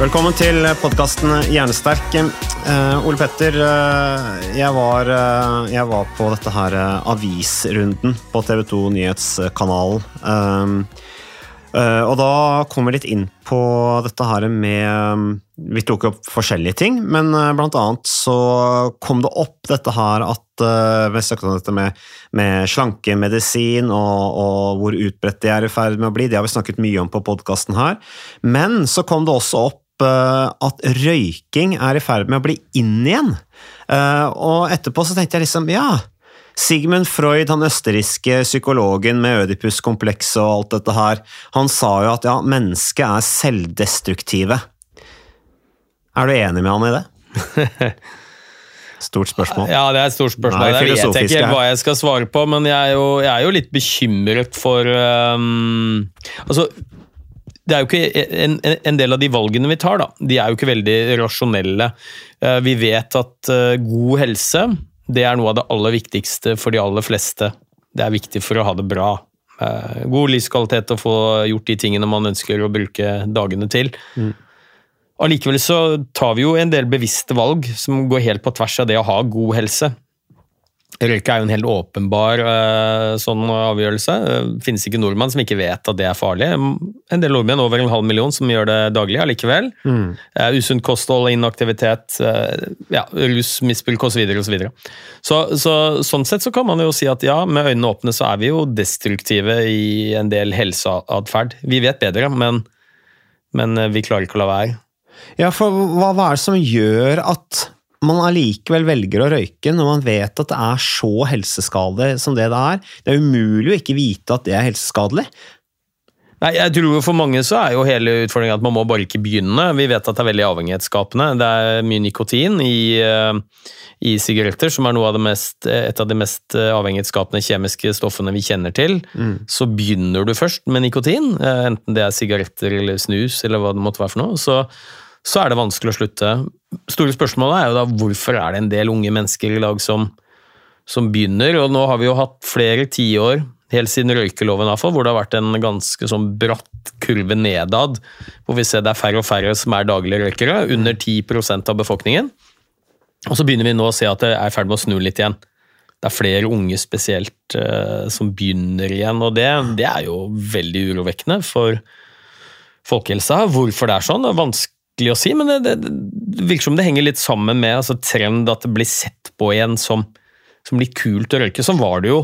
Velkommen til podkasten Hjernesterk. Uh, Ole Petter, uh, jeg, var, uh, jeg var på dette her eh, avisrunden på TV 2 Nyhetskanalen. Eh, og da kom vi litt inn på dette her med Vi tok opp forskjellige ting, men eh, blant annet så kom det opp dette her at eh, Vi snakket om dette med, med slankemedisin og, og hvor utbredt det er i ferd med å bli. Det har vi snakket mye om på podkasten her. Men så kom det også opp eh, at røyking er i ferd med å bli inn igjen. Eh, og etterpå så tenkte jeg liksom, ja Sigmund Freud, han østerrikske psykologen med Ødipus-komplekset og alt dette her, han sa jo at ja, mennesket er selvdestruktive. Er du enig med han i det? Stort spørsmål. Ja, det er et stort spørsmål. Nei, jeg vet ikke hva jeg skal svare på, men jeg er jo, jeg er jo litt bekymret for um, Altså, det er jo ikke en, en- del av de valgene vi tar, da, de er jo ikke veldig rasjonelle. Eh, Vi vet at eh, god helse det er noe av det aller viktigste for de aller fleste. Det er viktig for å ha det bra. Eh, God livskvalitet og få gjort de tingene man ønsker å bruke dagene til. Allikevel så tar vi jo en del bevisste valg som går helt på tvers av det å ha god helse. Røyke er jo en helt åpenbar eh, sånn avgjørelse. Det finnes ikke nordmenn som ikke vet at det er farlig. En del nordmenn, over en halv million, som gjør det daglig allikevel. Mm. usunt kosthold, inaktivitet, eh, ja, rusmisbruk osv. Så, videre. så, så Sånn sett så kan man jo si at ja, med øynene åpne så er vi jo destruktive i en del helseatferd. Vi vet bedre, men, men eh, vi klarer ikke å la være. Ja, for hva, hva er det som gjør at man allikevel velger å røyke når man vet at det er så helseskadelig som det det er? Det er umulig å ikke vite at det er helseskadelig. Nei, jeg tror For mange så er jo hele utfordringen at man må bare ikke begynne. Vi vet at det er veldig avhengighetsskapende. Det er mye nikotin i, eh, i sigaretter, som er av mest, et av de mest eh, avhengighetsskapende kjemiske stoffene vi kjenner til. Så begynner du først med nikotin, eh, enten det er sigaretter eller snus, eller hva det måtte være for noe, så, så er det vanskelig å slutte. Store spørsmålet er jo da hvorfor er det en del unge mennesker i dag som, som begynner, og nå har vi jo hatt flere tiår, helt siden røykeloven iallfall, hvor det har vært en ganske sånn bratt kurve nedad, hvor vi ser det er færre og færre som er daglige røykere, under 10% av befolkningen. Og så begynner vi nå å se at det er i ferd med å snu litt igjen. Det er flere unge spesielt eh, som begynner igjen, og det, det er jo veldig urovekkende for folkehelsa. Hvorfor det er sånn, det er vanskelig å si, men det, det, det virker som det henger litt sammen med altså, trend at det blir sett på igjen som, som litt kult å røyke. Sånn var det jo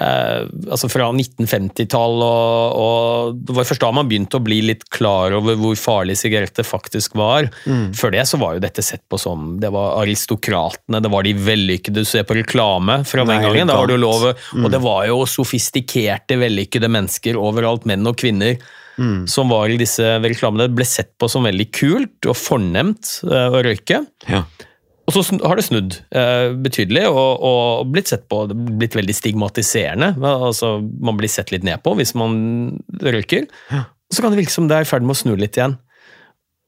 eh, altså fra 1950-tall, og, og det var først da man begynte å bli litt klar over hvor farlig sigaretter faktisk var. Før det så var jo dette sett på som det var aristokratene, det var de vellykkede. Du ser på reklame fra den gangen, da var det jo lov, Mm. og det var jo sofistikerte, vellykkede mennesker overalt, menn og kvinner. Som var i disse reklamene. Ble sett på som veldig kult og fornemt eh, å røyke. Ja. Og så har det snudd eh, betydelig og, og blitt sett på blitt veldig stigmatiserende. Altså, man blir sett litt ned på hvis man røyker. Så kan det virke som det er i ferd med å snu litt igjen.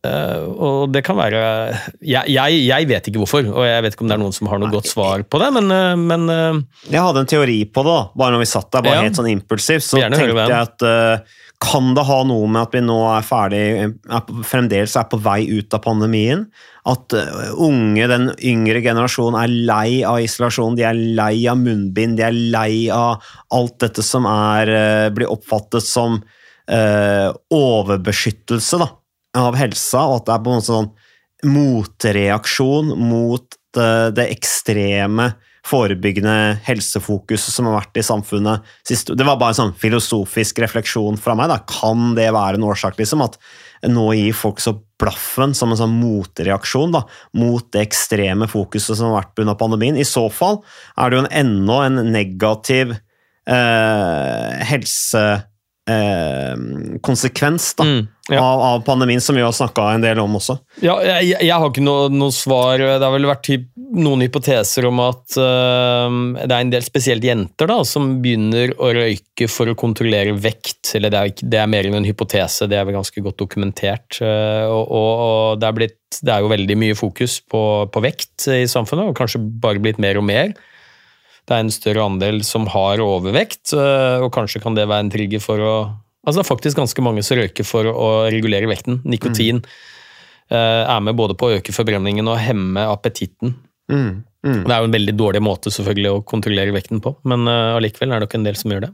Eh, og det kan være jeg, jeg, jeg vet ikke hvorfor, og jeg vet ikke om det er noen som har noe godt svar på det, men, uh, men uh, Jeg hadde en teori på det, da, bare når vi satt der, bare Ja. helt sånn impulsivt. Så gjerne tenkte jeg at kan det ha noe med at vi nå er ferdig, er fremdeles er på vei ut av pandemien? At unge, den yngre generasjonen er lei av isolasjon, de er lei av munnbind, de er lei av alt dette som er, blir oppfattet som overbeskyttelse da, av helsa, og at det er på en måte sånn motreaksjon mot det, det ekstreme forebyggende helsefokuset som har vært i samfunnet sist. Det var bare en sånn filosofisk refleksjon fra meg. Da. Kan det være en årsak, liksom, at nå gir folk så blaffen som en sånn motreaksjon da, mot det ekstreme fokuset som har vært under pandemien? I så fall er det jo en, enda en negativ eh, helse... Eh, konsekvens da, Mm, ja. av, av pandemien, som vi har snakka en del om også. Ja, jeg, jeg har ikke noe, noe svar. Det har vel vært typ, noen hypoteser om at uh, det er en del spesielt jenter da, som begynner å røyke for å kontrollere vekt. Eller det er, det er mer enn en hypotese, det er vel ganske godt dokumentert. Uh, og, og, og det, er blitt, det er jo veldig mye fokus på, på vekt i samfunnet, og kanskje bare blitt mer og mer. Det er en større andel som har overvekt, øh, og kanskje kan det være en trigger for å Altså Det er faktisk ganske mange som røyker for å regulere vekten. Nikotin mm. er med både på å øke forbrenningen og hemme appetitten. Mm, mm. Det er jo en veldig dårlig måte selvfølgelig å kontrollere vekten på, men eh, allikevel er det nok en del som gjør det.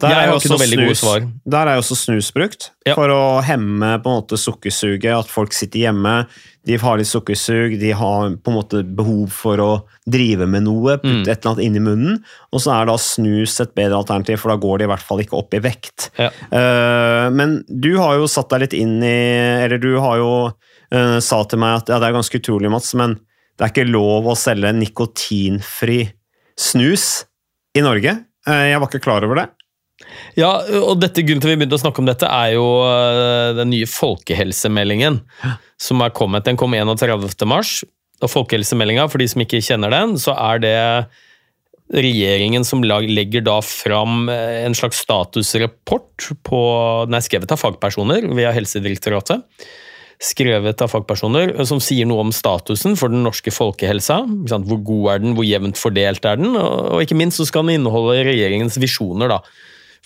Der er jo også snus-. Der er også snus brukt, Ja. for å hemme på en måte sukkersuget. At folk sitter hjemme, de har litt sukkersug, de har på en måte behov for å drive med noe, putte Mm. et eller annet inn i munnen. Og så er da snus et bedre alternativ, for da går de i hvert fall ikke opp i vekt. Ja. Uh, men du har jo satt deg litt inn i Eller du har jo uh, sa til meg at ja, det er ganske utrolig, Mats, men det er ikke lov å selge nikotinfri snus i Norge. Eh, jeg var ikke klar over det. Ja, og dette, Grunnen til at vi begynte å snakke om dette, er jo øh, den nye folkehelsemeldingen som er kommet. Den kom 31. mars. Og Folkehelsemeldinga, for de som ikke kjenner den, så er det regjeringen som legger da fram eh, en slags statusrapport på Den er skrevet av fagpersoner via Helsedirektoratet. Skrevet av fagpersoner eh, som sier noe om statusen for den norske folkehelsa. Hvor god er den, hvor jevnt fordelt er den, og ikke minst så skal den inneholde regjeringens visjoner da,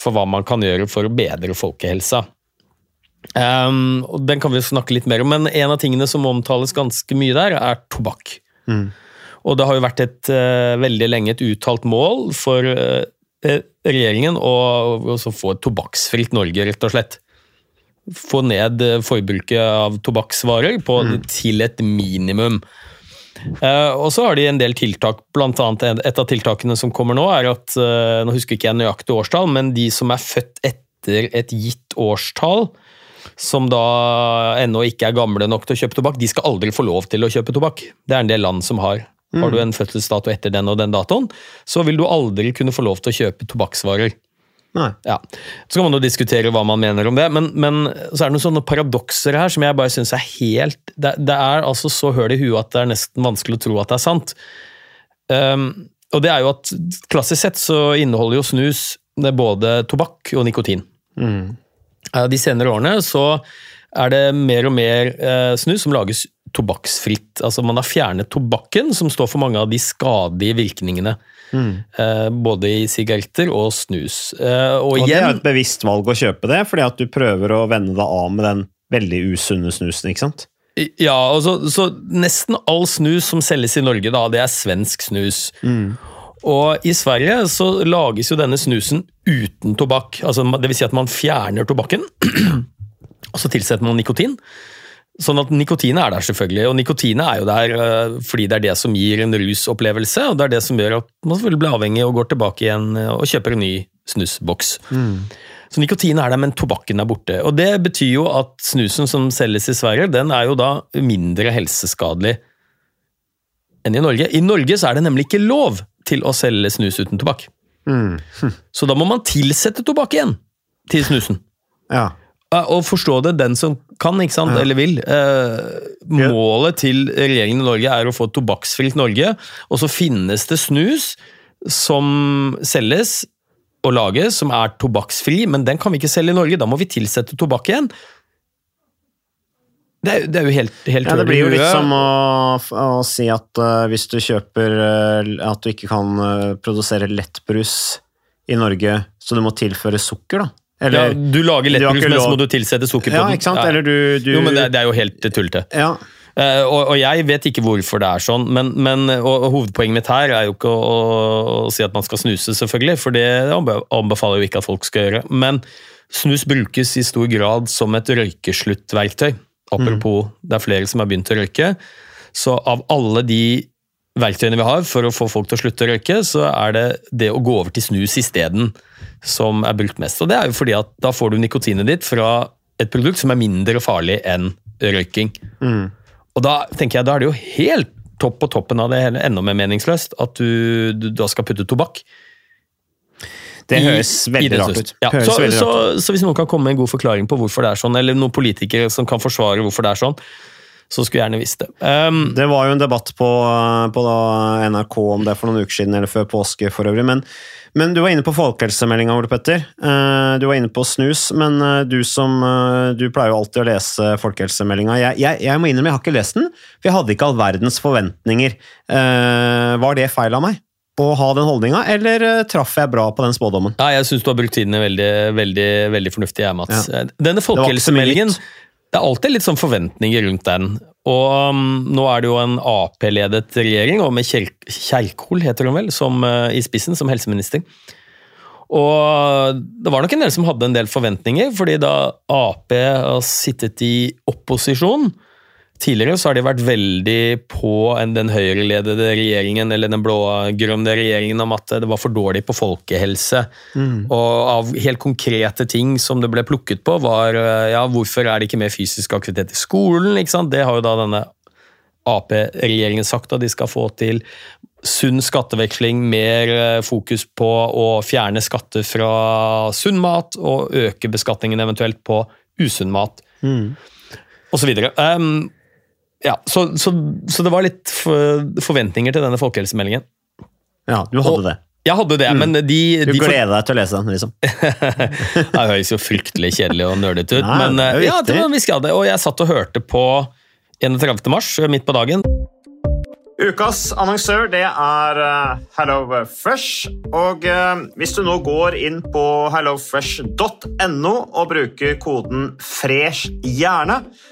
for hva man kan gjøre for å bedre folkehelsa. Um, og Den kan vi snakke litt mer om, men en av tingene som omtales ganske mye der, er tobakk. Og det har jo vært et uh, veldig lenge et uttalt mål for eh, regjeringen å få et tobakksfritt Norge, rett og slett. Få ned eh, forbruket av tobakksvarer mm. til et minimum. Eh, og så har de en del tiltak, annet et av tiltakene som kommer nå, er at eh, Nå husker ikke jeg nøyaktig årstall, men de som er født etter et gitt årstall, som da ennå ikke er gamle nok til å kjøpe tobakk, de skal aldri få lov til å kjøpe tobakk. Det er en del land som har. Har du en fødselsdato etter den og den datoen, så vil du aldri kunne få lov til å kjøpe tobakksvarer. Ja. Så kan man jo diskutere hva man mener om det, men, men så er det noen sånne paradokser her som jeg bare syns er helt det, det er altså så høl i huet at det er nesten vanskelig å tro at det er sant. Um, og det er jo at klassisk sett så inneholder jo snus det både tobakk og nikotin. Mm. De senere årene så er det mer og mer eh, snus som lages tobakksfritt. Altså Man har fjernet tobakken, som står for mange av de skadelige virkningene. Eh, både i sigaretter og snus. Eh, og, Og det er et bevisst valg å kjøpe det, fordi at du prøver å vende deg av med den veldig usunne snusen, ikke sant? Ja, altså, så, nesten all snus som selges i Norge, da, det er svensk snus. Og i Sverige så lages jo denne snusen uten tobakk. Altså, det vil si at man fjerner tobakken, og så tilsetter man nikotin. Sånn at nikotinet er der, selvfølgelig. Og nikotinet er jo der øh, fordi det er det som gir en rusopplevelse, og det er det som gjør at man selvfølgelig blir avhengig og går tilbake igjen øh, og kjøper en ny snusboks. Så nikotinet er der, men tobakken er borte. Og det betyr jo at snusen som selges i Sverige, den er jo da mindre helseskadelig enn i Norge. I Norge så er det nemlig ikke lov til å selge snus uten tobakk. Så da må man tilsette tobakk igjen til snusen. Ja. Ja, Og forstå det den som kan, ikke sant, eller vil. Eh, målet til regjeringen i Norge er å få et tobakksfritt Norge, og så finnes det snus som selges og lages, som er tobakksfri, men den kan vi ikke selge i Norge. Da må vi tilsette tobakk igjen. Det er, det er jo helt, helt Ja, det blir jo litt som å, å si at uh, hvis du kjøper uh, At du ikke kan uh, produsere lettbrus i Norge, så du må tilføre sukker, da. Ja, Du lager lettbrus, men så må du tilsette sukker på Ja, den. ikke sant? Ja. Eller du, du Jo, men det, det er jo helt tullete. Ja. Uh, og, og jeg vet ikke hvorfor det er sånn, men, men og, og hovedpoenget mitt her er jo ikke å, å, si at man skal snuse, selvfølgelig, for det anbefaler jo ikke at folk skal gjøre. Men snus brukes i stor grad som et røykesluttverktøy. Apropos, det er flere som har begynt å røyke. Så av alle de verktøyene vi har for å få folk til å slutte å røyke, så er det det å gå over til snus isteden som er brukt mest. Og det er jo fordi at da får du nikotinet ditt fra et produkt som er mindre farlig enn røyking. Og da tenker jeg, da er det jo helt topp på toppen av det hele, enda mer meningsløst, at du, du da skal putte tobakk. Det høres i veldig det rart ut. Ja, Høres så, veldig så, rart ut. så hvis noen kan komme med en god forklaring på hvorfor det er sånn, eller noen politikere som kan forsvare hvorfor det er sånn, så skulle jeg gjerne visst det. Um, Det var jo en debatt på, på da NRK om det for noen uker siden, eller før påske for øvrig. Men, men du var inne på folkehelsemeldinga, Ole Petter. Uh, Du var inne på snus, men eh, du som uh, Du pleier jo alltid å lese folkehelsemeldinga. Jeg, jeg, jeg må innrømme, jeg har ikke lest den, for jeg hadde ikke all verdens forventninger. Uh, Var det feil av meg? Å ha den holdninga, eller eh, traff jeg bra på den spådommen? Ja, jeg syns du har brukt tiden veldig, veldig, veldig fornuftig, jeg, Mats. Ja. Denne folkehelsemeldingen. Det er alltid litt sånn forventninger rundt den. Og um, nå er det jo en Ap-ledet regjering, og med Kjerkol, heter hun vel, som, uh, i spissen, som helseminister. Og det var nok en del som hadde en del forventninger, fordi da Ap har sittet i opposisjon Tidligere så har de vært veldig på en- den høyreledede regjeringen eller den blå-grønne regjeringen om at det var for dårlig på folkehelse. Og av helt konkrete ting som det ble plukket på, var ja, hvorfor er det ikke mer fysisk aktivitet i skolen? Det har jo da denne Ap-regjeringen sagt at de skal få til sunn skatteveksling, mer eh, fokus på å fjerne skatter fra sunn mat, og øke beskatningen eventuelt på usunn mat, og så videre. Um, ja, så, så, så det var litt forventninger til denne folkehelsemeldingen. Ja, du hadde Og- det. Jeg hadde det, men de, Du de for- gleder deg til å lese den, liksom. Det høres jo fryktelig kjedelig og nerdete ut, Nei, men det eh, ja, til det var en viss grad. Og jeg satt og hørte på 31. mars, midt på dagen. Ukas annonsør det er eh, HelloFresh. Og eh, hvis du nå går inn på hellofresh.no og bruker koden 'fresh hjerne',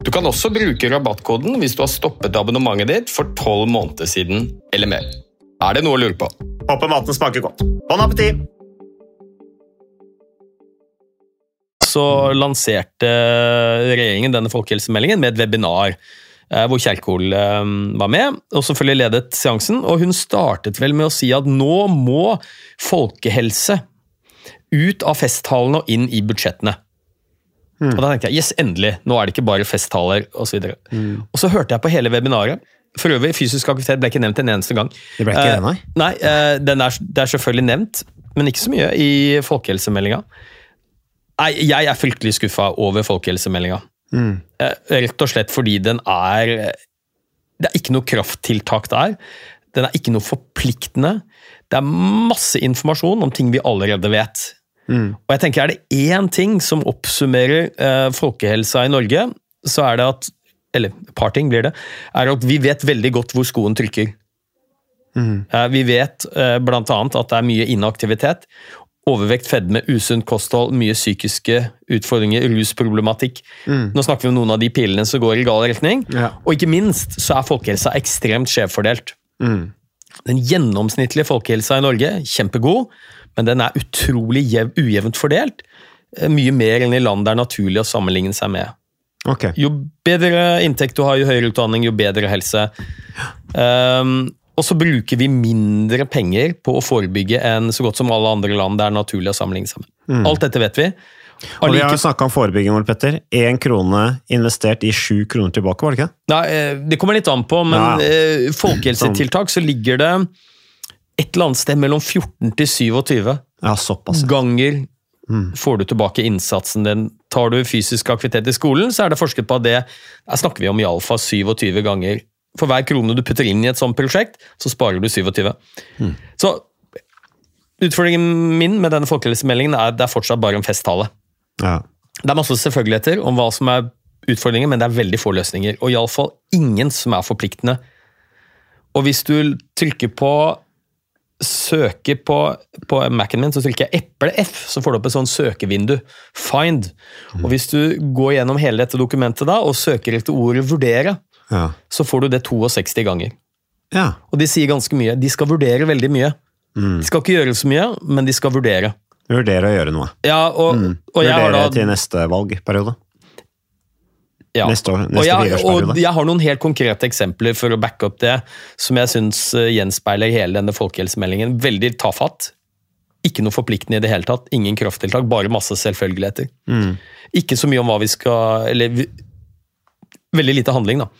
Du kan også bruke rabattkoden hvis du har stoppet abonnementet ditt for tolv måneder siden eller mer. Er det noe å lure på? Håper maten smaker godt. Bon appétit! Så lanserte regjeringen denne folkehelsemeldingen med et webinar eh, hvor Kjerkol eh, var med, og selvfølgelig ledet seansen. Og hun startet vel med å si at nå må folkehelse ut av festtalene og inn i budsjettene. Og da tenkte jeg yes, endelig, nå er det ikke bare festtaler osv. Og, mm. og så hørte jeg på hele webinaret. For øvrig, fysisk aktivitet ble ikke nevnt en eneste gang. Det ble ikke Eh, det, nei? Nei, uh, den er, det er selvfølgelig nevnt, men ikke så mye i folkehelsemeldinga. Nei, jeg er fryktelig skuffa over folkehelsemeldinga. Mm. Uh, Rett og slett fordi den er Det er ikke noe krafttiltak der. Den er ikke noe forpliktende. Det er masse informasjon om ting vi allerede vet. Mm. Og jeg tenker Er det én ting som oppsummerer eh, folkehelsa i Norge, så er det at Eller et par ting blir det. Er at vi vet veldig godt hvor skoen trykker. Mm. Eh, vi vet eh, bl.a. at det er mye inaktivitet. Overvekt, fedme, usunt kosthold, mye psykiske utfordringer, rusproblematikk. Nå snakker vi om noen av de pilene som går i gal retning. Mm. Ja. Og ikke minst så er folkehelsa ekstremt skjevfordelt. Mm. Den gjennomsnittlige folkehelsa i Norge, kjempegod, men den er utrolig jev, ujevnt fordelt. Eh, Mye mer enn i land det er naturlig å sammenligne seg med. Okay. Jo bedre inntekt du har, jo høyere utdanning, jo bedre helse. Um, og så bruker vi mindre penger på å forebygge enn så godt som alle andre land det er naturlig å sammenligne seg med. Alt dette vet vi. Mm. Og vi har jo snakka om forebygging, Ole Petter. Én krone investert i sju kroner tilbake, var det ikke? Nei, eh, det kommer litt an på, men Ja. eh, folkehelsetiltak så ligger det et eller annet sted mellom 14 til 27 Ja, såpass. ganger Mm. får du tilbake innsatsen din. Tar du fysisk aktivitet i skolen, så er det forsket på at det Der snakker vi om iallfall 27 ganger. For hver krone du putter inn i et sånt prosjekt, så sparer du 27. Mm. Så utfordringen min med denne folkehelsemeldingen er at det er fortsatt bare en festtale. Ja. Det er masse selvfølgeligheter om hva som er utfordringen, men det er veldig få løsninger. Og iallfall ingen som er forpliktende. Og hvis du trykker på søke på, på Mac-en min, så trykker jeg eple F, så får du opp et sånn søkevindu. Find. Og hvis du går gjennom hele dette dokumentet da, og søker etter ordet vurdere, Ja. så får du det 62 ganger. ja. Og de sier ganske mye. De skal vurdere veldig mye. De skal ikke gjøre så mye, men de skal vurdere. Vurdere å gjøre noe. Ja, og, og jeg har Vurdere da til neste valgperiode. Ja. Neste år- og, jeg, og jeg har noen helt konkrete eksempler for å backe opp det, som jeg syns eh, gjenspeiler hele denne folkehelsemeldingen. Veldig tafatt. Ikke noe forpliktende i det hele tatt. Ingen krafttiltak, bare masse selvfølgeligheter. Mm. Ikke så mye om hva vi skal Eller veldig lite handling, da.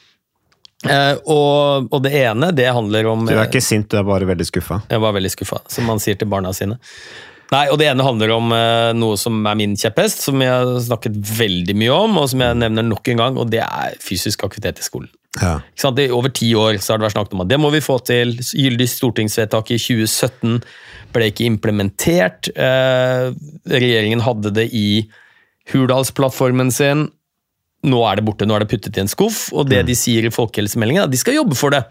Eh, og, og det ene, det handler om Du er ikke sint, du er bare veldig skuffa. jeg var veldig skuffa, som man sier til barna sine. Nei, og Det ene handler om uh, noe som er min kjepphest, som jeg har snakket veldig mye om, og som jeg nevner nok en gang, og det er fysisk aktivitet i skolen. Ja. Ikke sant? I over ti år så har det vært snakket om at det må vi få til. Gyldig stortingsvedtak i 2017 ble ikke implementert. Uh, regjeringen hadde det i Hurdalsplattformen sin. Nå er det borte, nå er det puttet i en skuff. Og det de sier i folkehelsemeldingen, er at de skal jobbe for det.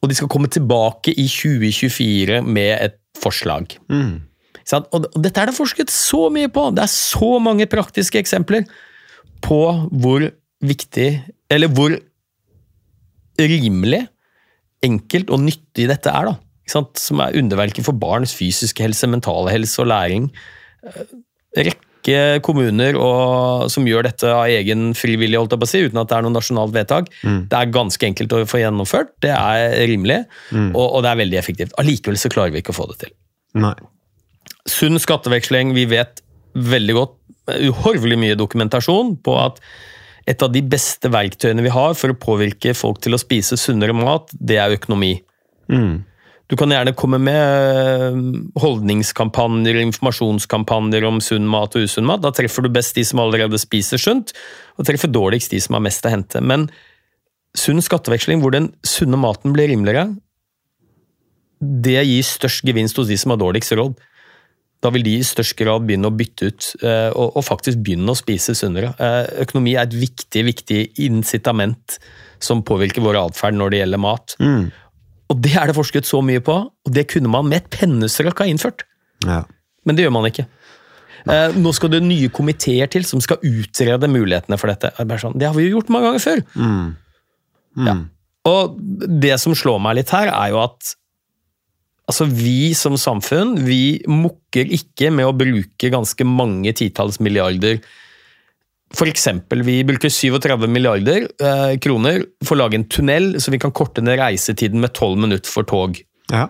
Og de skal komme tilbake i 2024 med et forslag. Mm. Og, dette er det forsket så mye på. Det er så mange praktiske eksempler på hvor viktig, eller hvor rimelig, enkelt og nyttig dette er. da. Som er underverket for barns fysiske helse, mentale helse og læring. Eh, Rekke kommuner og, som gjør dette av egen frivillig, holdt jeg på å si, uten at det er noe nasjonalt vedtak. Det er ganske enkelt å få gjennomført, det er rimelig, og, og det er veldig effektivt. Allikevel så klarer vi ikke å få det til Nei. Sunn skatteveksling, vi vet veldig godt uhorvelig mye dokumentasjon på at et av de beste verktøyene vi har for å påvirke folk til å spise sunnere mat, det er økonomi. Du kan gjerne komme med eh, holdningskampanjer informasjonskampanjer om sunn mat og usunn mat. Da treffer du best de som allerede spiser sunt, og treffer dårligst de som har mest å hente. Men sunn skatteveksling, hvor den sunne maten blir rimeligere, det gir størst gevinst hos de som har dårligst råd. Da vil de i størst grad begynne å bytte ut, eh, og, og faktisk begynne å spise sunnere. Eh, Økonomi er et viktig, viktig incitament som påvirker vår atferd når det gjelder mat. Og det er det forsket så mye på, og det kunne man med et pennestrøk ha innført. Ja. Men det gjør man ikke. Eh, nå skal det nye komiteer til som skal utrede mulighetene for dette. Det Sånn, har vi jo gjort mange ganger før. Ja. Og det som slår meg litt her, er jo at altså, vi som samfunn vi mukker ikke med å bruke ganske mange titalls milliarder. For eksempel, vi bruker 37 milliarder eh, kroner for å lage en tunnel, så vi kan korte ned reisetiden med 12 minutter for tog. Ja.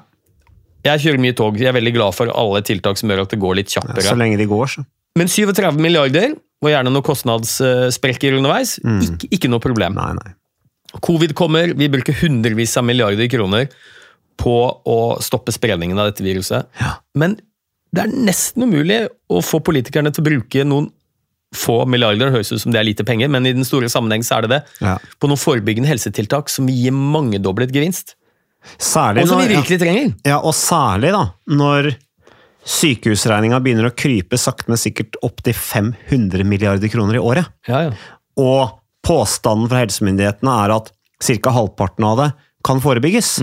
Jeg kjører mye tog, jeg er veldig glad for alle tiltak som gjør at det går litt kjappere. Så lenge de går, så. Men 37 milliarder, og gjerne noen kostnadssprekker underveis, ikke, ikke noe problem. Nei, nei. Covid kommer, vi bruker hundrevis av milliarder kroner på å stoppe spredningen av dette viruset. Men det er nesten umulig å få politikerne til å bruke noen få milliarder, det høres ut som det er lite penger, men i den store sammenheng så er det det, Ja. på noen forebyggende helsetiltak som vil gi mangedoblet gevinst. Særlig Og som vi virkelig trenger. ja, og særlig da, når sykehusregninga begynner å krype sakte, men sikkert opp til 500 milliarder kroner i året. Ja, ja. Og påstanden fra helsemyndighetene er at ca. halvparten av det kan forebygges.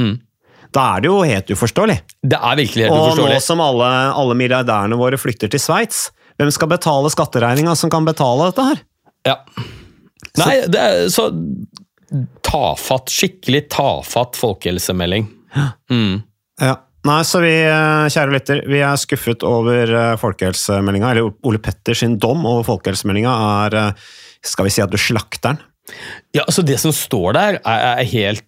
Da er det jo helt uforståelig. Det er virkelig helt Og nå som alle, alle milliardærene våre flytter til Sveits, hvem skal betale skatteregninga som kan betale dette her? Ja. Nei, det er så tafatt, skikkelig tafatt folkehelsemelding. Mm. Ja. Nei, så vi, eh, kjære lytter, vi er skuffet over eh, folkehelsemeldinga, eller Ole Petter sin dom over folkehelsemeldinga er eh, Skal vi si at du slakter den? Ja, altså Det som står der, er, er helt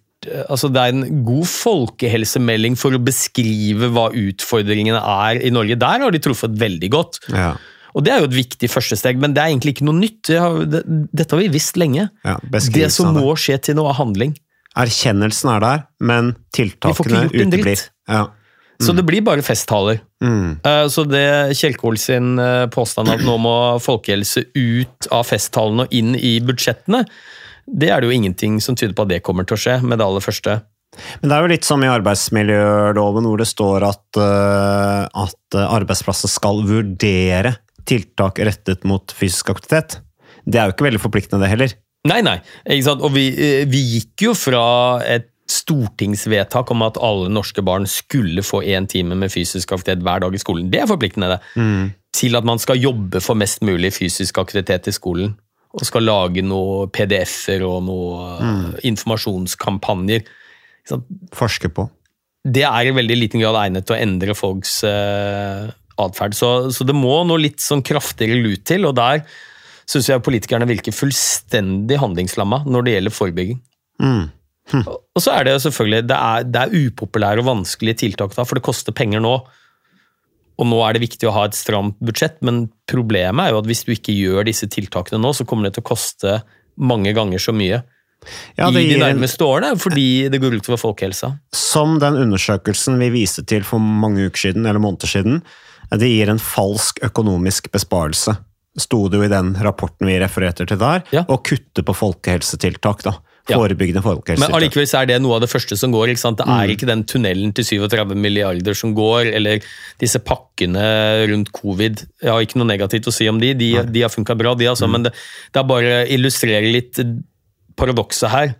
Altså Det er en god folkehelsemelding for å beskrive hva utfordringene er i Norge. Der har de truffet veldig godt. Ja. Og Det er jo et viktig første steg, men det er egentlig ikke noe nytt. Det har, det, dette har vi visst lenge. Ja, det som må skje til noe handling. Erkjennelsen er der, men tiltakene uteblir. Ja. Så det blir bare festtaler. Mm. Eh, Så det Kjelkol sin eh, påstand at nå må folkehelse ut av festtalene og inn i budsjettene, det er det jo ingenting som tyder på at det kommer til å skje med det aller første. Men det er jo litt som i arbeidsmiljøloven hvor det står at, eh, at eh, arbeidsplasser skal vurdere tiltak rettet mot fysisk aktivitet. Det er jo ikke veldig forpliktende, det heller. Nei, nei. Og vi, eh, vi gikk jo fra et stortingsvedtak om at alle norske barn skulle få én time med fysisk aktivitet hver dag i skolen. Det er forpliktende, det. Til at man skal jobbe for mest mulig fysisk aktivitet i skolen. Og skal lage noen PDF-er og noen mm. informasjonskampanjer. Forske på. det er i veldig liten grad egnet til å endre folks eh, atferd. Så, så det må noe litt sånn kraftigere lut til, og der syns jeg politikerne virker fullstendig handlingslamma når det gjelder forebygging. Mm. Og og så er det jo selvfølgelig det er, det er upopulære og vanskelige tiltak, da, for det koster penger nå. Og nå er det viktig å ha et stramt budsjett, men problemet er jo at hvis du ikke gjør disse tiltakene nå, så kommer det til å koste mange ganger så mye Ja, i det de nærmeste årene, fordi det går utover folkehelsa. som den undersøkelsen vi viste til for mange uker siden, eller måneder siden, det gir en falsk økonomisk besparelse. Sto det jo i den rapporten vi refererte til der, Ja. og kutte på folkehelsetiltak. da. Ja. folkehelse. Men allikevel så er det noe av det første som går. ikke sant? Det Mm. er ikke den tunnelen til 37 milliarder som går, eller disse pakkene rundt covid. Jeg har ikke noe negativt å si om de, de, de har funka bra, de altså, Mm. men det, det er bare å illustrere litt paradokset her.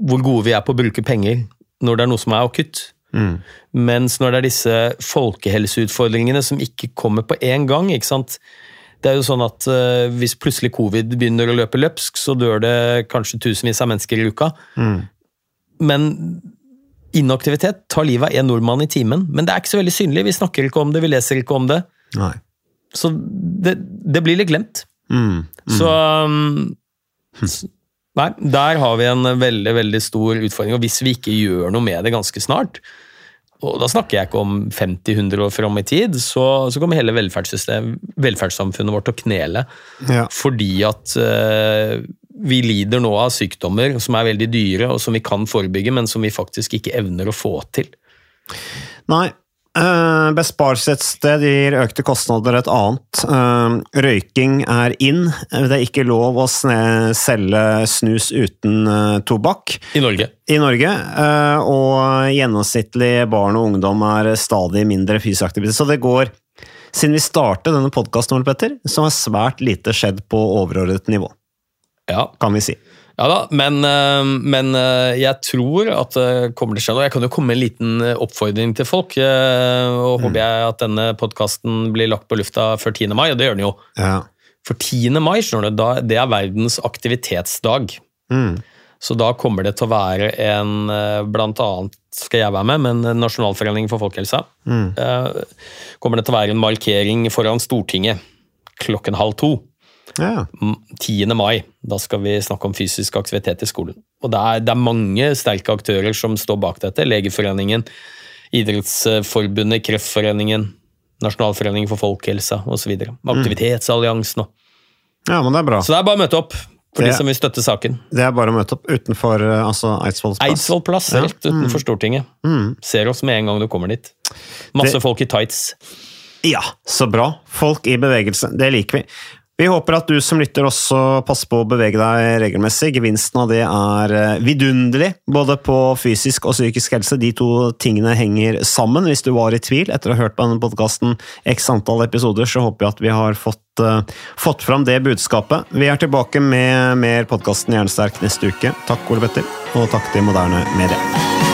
Hvor gode vi er på å bruke penger når det er noe som er akutt. Mm. Mens når det er disse folkehelseutfordringene som ikke kommer på én gang ikke sant? Det er jo sånn at uh, Hvis plutselig covid begynner å løpe løpsk, så dør det kanskje tusenvis av mennesker i uka. Mm. Men inaktivitet tar livet av én nordmann i timen. Men det er ikke så veldig synlig. Vi snakker ikke om det, vi leser ikke om det. Nei. Så det, det blir litt glemt. Mm. Så um, Nei, der har vi en veldig veldig stor utfordring. Og hvis vi ikke gjør noe med det ganske snart, og da snakker jeg ikke om 50-100 år fram i tid, så, så kommer hele velferdssamfunnet vårt til å knele. Ja. Fordi at uh, vi lider nå av sykdommer som er veldig dyre, og som vi kan forebygge, men som vi faktisk ikke evner å få til. Nei. Uh, besparelse et sted gir økte kostnader et annet. Eh, røyking er in. Det er ikke lov å selge snus uten eh, tobakk I Norge. i Norge. eh, og gjennomsnittlig barn og ungdom er stadig mindre fysisk aktivitet. Så det går Siden vi startet denne podkasten, så har svært lite skjedd på overordnet nivå, Ja, kan vi si. Ja da, men, eh, men eh, jeg tror at det kommer til å skje noe. Jeg kan jo komme med en liten eh, oppfordring til folk. eh, Og håper jeg at denne podkasten blir lagt på lufta før 10. mai, og det gjør den jo. Ja. For 10. mai du, det er verdens aktivitetsdag. Mm. Så da kommer det til å være en eh, Blant annet skal jeg være med, men Nasjonalforeningen for folkehelsa. Mm. eh, Kommer det til å være en markering foran Stortinget klokken halv to. Ja. 10. mai. Da skal vi snakke om fysisk aktivitet i skolen. Og det er, det er mange sterke aktører som står bak dette. Legeforeningen, Idrettsforbundet, Kreftforeningen, Nasjonalforeningen for folkehelsa osv. Aktivitetsalliansen og ja, men det er bra. Så det er bare å møte opp for Det- de som vil støtte saken. Det er bare å møte opp utenfor eh, altså Eidsvolls plass. Eidsvoll plass, Ja. rett utenfor Stortinget. Mm. Ser oss med en gang du kommer dit. Masse Det- folk i tights. Ja, så bra. Folk i bevegelse. Det liker vi. Vi håper at du som lytter også passer på å bevege deg regelmessig. Gevinsten av det er eh, vidunderlig, både på fysisk og psykisk helse. De to tingene henger sammen. Hvis du var i tvil etter å ha hørt på denne podkasten x antall episoder, så håper jeg at vi har fått, uh, fått fram det budskapet. Vi er tilbake med mer podkasten Jernsterk neste uke. Takk, Ole Petter, og takk til Moderne Media.